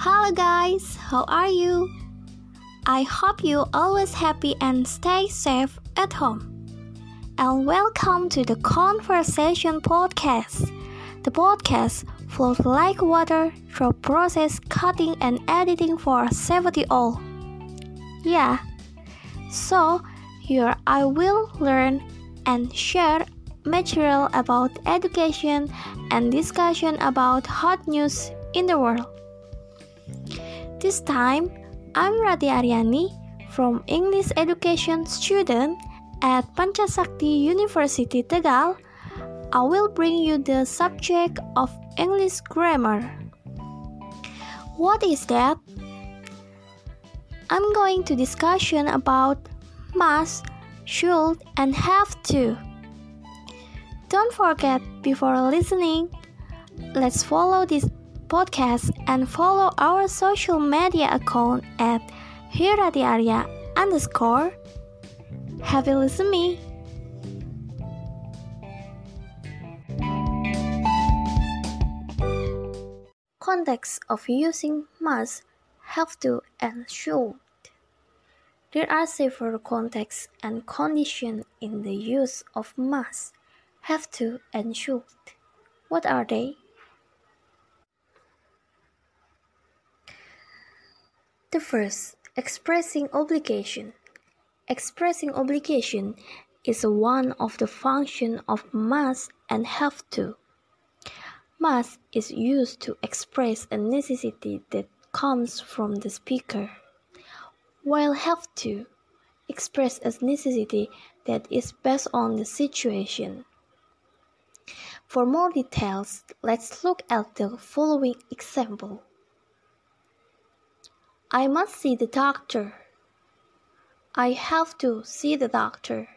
Hello, guys, how are you? I hope you always happy and stay safe at home. And welcome to the Conversation Podcast. The podcast flows like water through process cutting and editing for safety all. Yeah, so here I will learn and share material about education and discussion about hot news in the world. This time, I'm Rati Aryani from English education student at Pancasakti University Tegal. I will bring you the subject of English grammar. What is that? I'm going to discussion about must, should, and have to. Don't forget before listening, let's follow this podcast and follow our social media account at hiradiarya underscore. Have a listen me. Context of using must, have to, and should. There are several contexts and conditions in the use of must have to, and should. What are they? The first, expressing obligation. Expressing obligation is one of the functions of must and have to. Must is used to express a necessity that comes from the speaker, while have to express a necessity that is based on the situation. For more details, let's look at the following example. I must see the doctor. I have to see the doctor.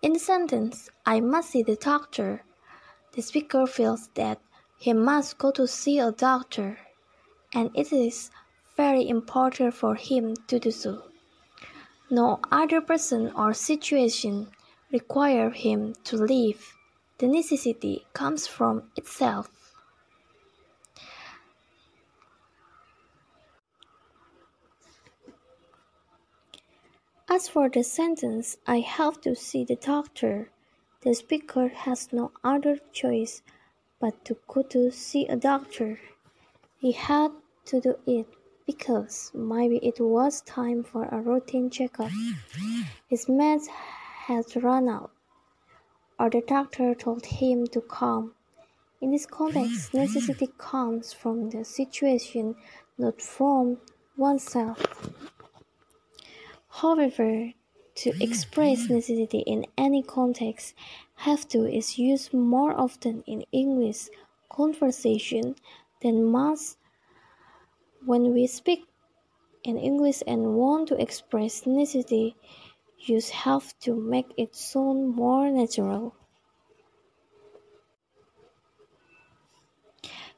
In the sentence, I must see the doctor, the speaker feels that he must go to see a doctor, and it is very important for him to do so. No other person or situation require him to leave the necessity comes from itself. As for the sentence, I have to see the doctor, the speaker has no other choice but to go to see a doctor. He had to do it because maybe it was time for a routine checkup. His meds had run out or the doctor told him to come. In this context, necessity comes from the situation, not from oneself. However, to express necessity in any context, have to is used more often in English conversation than must when we speak in English and want to express necessity you have to make it sound more natural.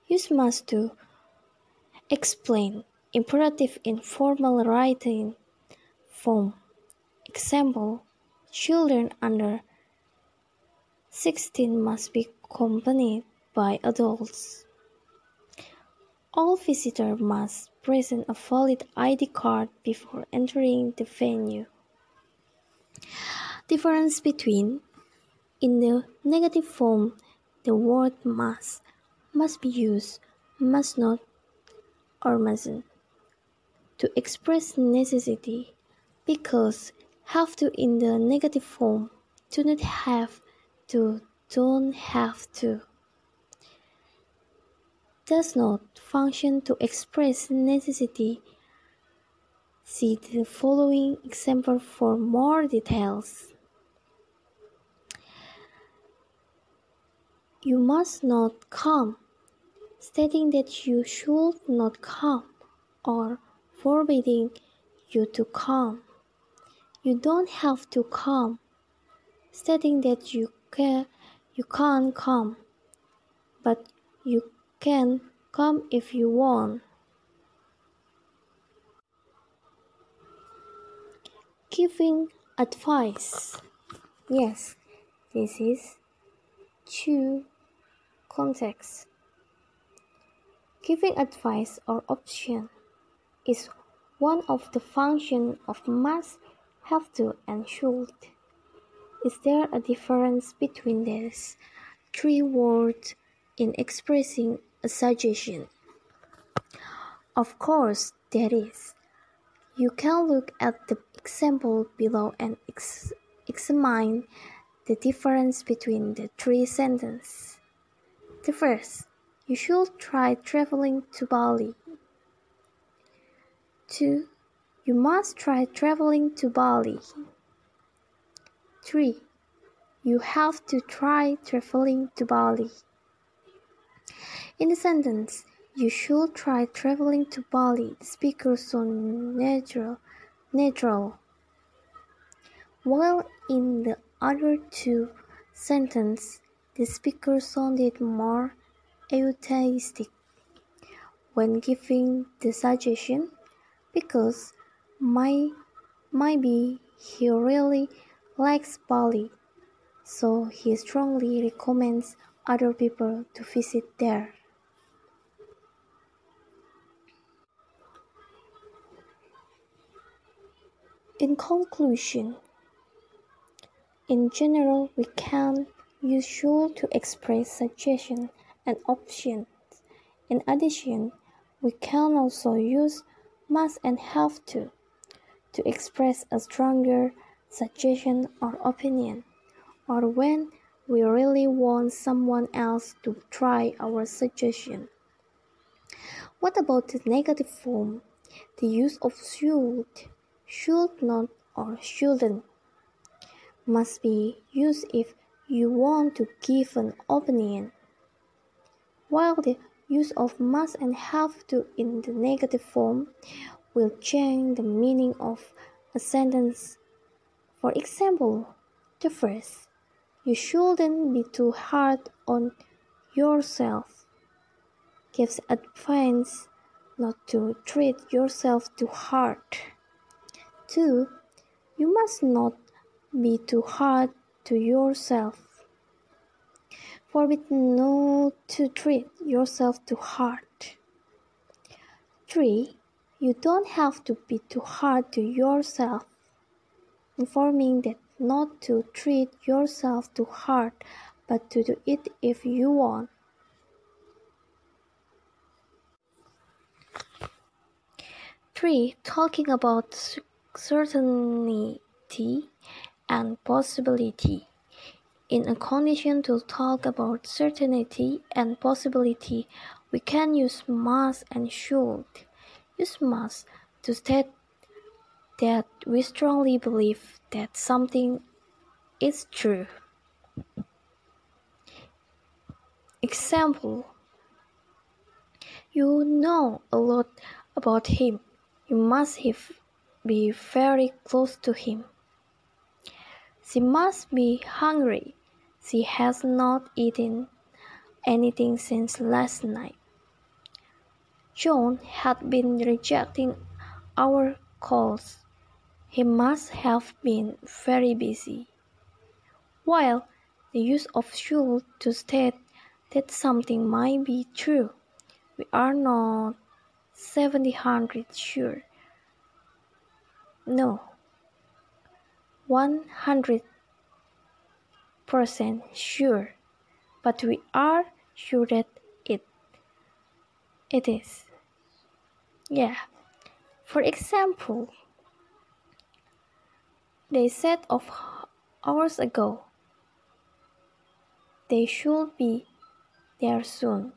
Use must to explain imperative in formal writing form. Example, children under 16 must be accompanied by adults. All visitors must present a valid ID card before entering the venue. Difference between in the negative form the word must must be used, must not, or mustn't to express necessity because have to in the negative form do not have to don't have to does not function to express necessity See the following example for more details. You must not come, stating that you should not come, or forbidding you to come. You don't have to come, stating that you can you can't come, but you can come if you want. Giving advice. Yes, this is two contexts. Giving advice or option is one of the functions of must, have to, and should. Is there a difference between these three words in expressing a suggestion? Of course, there is. You can look at the example below and ex examine the difference between the three sentences. The first, you should try traveling to Bali. 2. You must try traveling to Bali. 3. You have to try traveling to Bali. In the sentence, you should try traveling to Bali. The speaker sounds natural, natural. While in the other two sentences, the speaker sounded more atheistic when giving the suggestion because my, maybe he really likes Bali, so he strongly recommends other people to visit there. In conclusion, in general, we can use should to express suggestion and options. In addition, we can also use must and have to to express a stronger suggestion or opinion, or when we really want someone else to try our suggestion. What about the negative form? The use of should, should not, or shouldn't must be used if you want to give an opinion, while the use of must and have to in the negative form will change the meaning of a sentence for example, the first, you shouldn't be too hard on yourself, gives advice not to treat yourself too hard. Two, you must not be too hard to yourself. Forbid not to treat yourself too hard. Three, you don't have to be too hard to yourself informing that not to treat yourself too hard, but to do it if you want. Three, talking about certainty and possibility. In a condition to talk about certainty and possibility, we can use must and should. Use must to state that we strongly believe that something is true. Example You know a lot about him. You must have, be very close to him. She must be hungry. She has not eaten anything since last night. John had been rejecting our calls he must have been very busy. While the use of should to state that something might be true, we are not 700 sure. No, 100% sure, but we are sure that it it is. Yeah. For example, they said of hours ago. They should be there soon.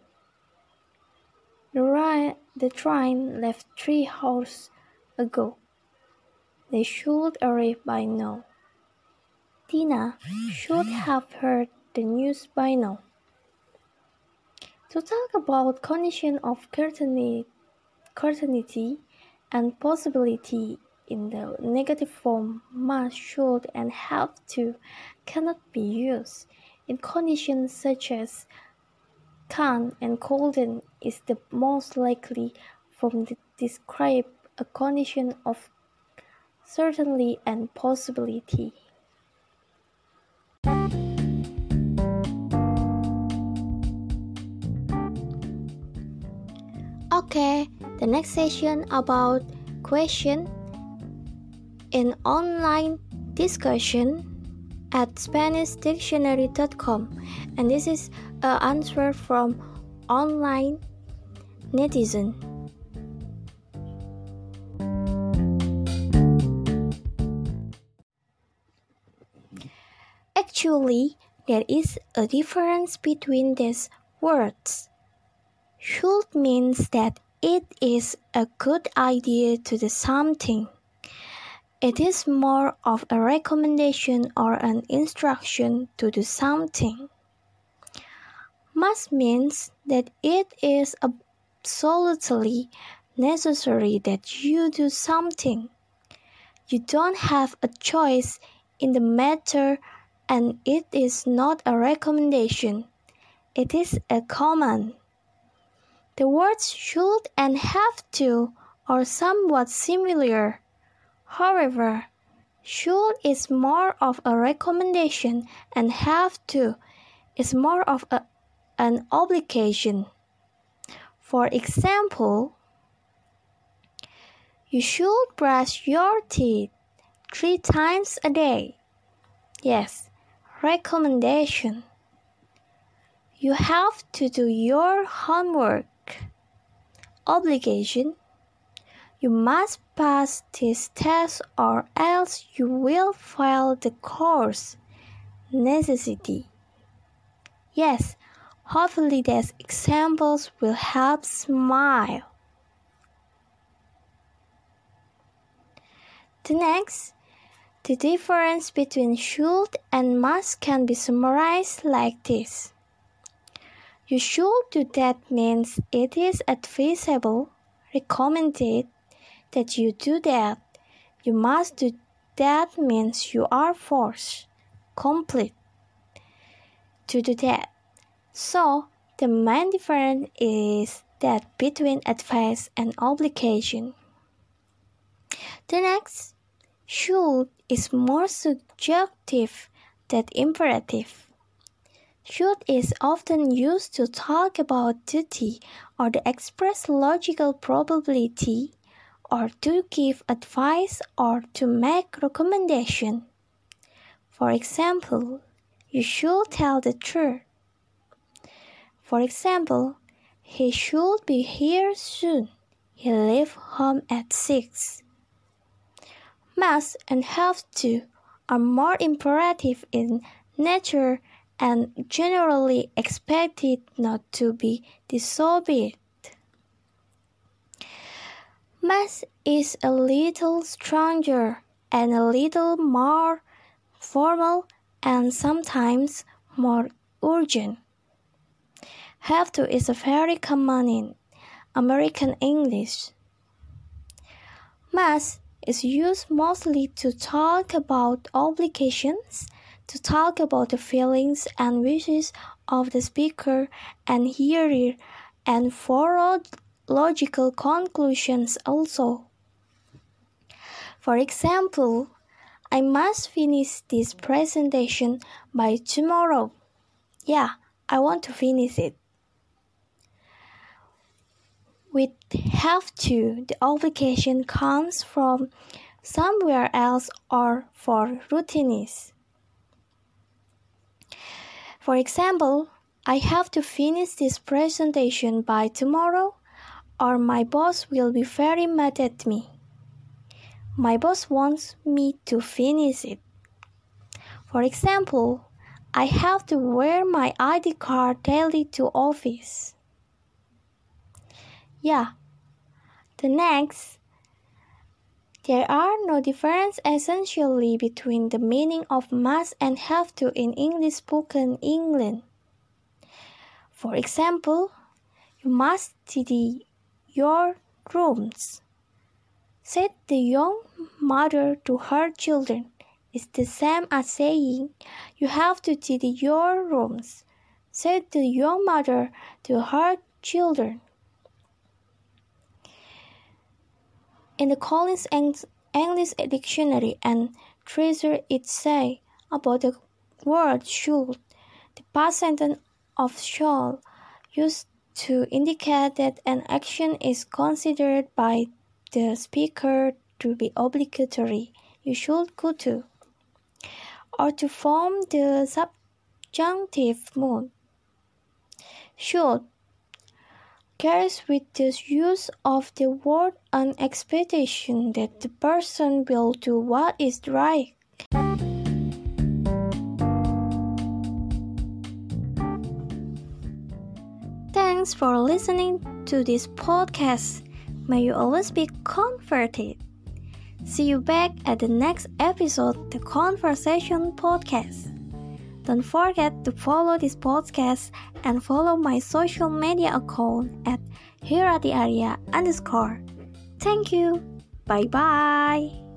The, the train left three hours ago. They should arrive by now. Tina should have heard the news by now. To talk about condition of certainty and possibility in the negative form must, should, and have to cannot be used. In conditions such as can and couldn't is the most likely form to describe a condition of certainty and possibility. Okay, the next session about question in online discussion at SpanishDictionary.com, and this is an answer from online netizen. Actually, there is a difference between these words. Should means that it is a good idea to do something. It is more of a recommendation or an instruction to do something. Must means that it is absolutely necessary that you do something. You don't have a choice in the matter and it is not a recommendation. It is a command. The words should and have to are somewhat similar. However, should is more of a recommendation and have to is more of a, an obligation. For example, you should brush your teeth three times a day. Yes, recommendation. You have to do your homework obligation. You must pass this test or else you will fail the course. Necessity. Yes, hopefully these examples will help smile. The next, the difference between should and must can be summarized like this. You should do that means it is advisable, recommended that you do that. You must do that means you are forced, complete to do that. So the main difference is that between advice and obligation. The next, should is more subjective than imperative. Should is often used to talk about duty or to express logical probability or to give advice or to make recommendation. For example, you should tell the truth. For example, he should be here soon. He left home at 6. Must and have to are more imperative in nature and generally expected not to be disobeyed. Must is a little stronger and a little more formal and sometimes more urgent. Have to is a very common in American English. Must is used mostly to talk about obligations to talk about the feelings and wishes of the speaker and hearer and for logical conclusions also. For example, I must finish this presentation by tomorrow. Yeah, I want to finish it. With have to, the obligation comes from somewhere else or for routines. For example, I have to finish this presentation by tomorrow or my boss will be very mad at me. My boss wants me to finish it. For example, I have to wear my ID card daily to office. Yeah. The next there are no difference essentially between the meaning of must and have to in English spoken England. For example, you must tidy your rooms. Said the young mother to her children. It's the same as saying you have to tidy your rooms, said the young mother to her children. In the Collins English Dictionary and Treasure it say about the word should, the past sentence of shall used to indicate that an action is considered by the speaker to be obligatory, you should go to. Or to form the subjunctive mood, should carries with the use of the word an expectation that the person will do what is right. Thanks for listening to this podcast. May you always be comforted. See you back at the next episode, the Conversation Podcast. Don't forget to follow this podcast and follow my social media account at Hirati Arya underscore. Thank you. Bye bye.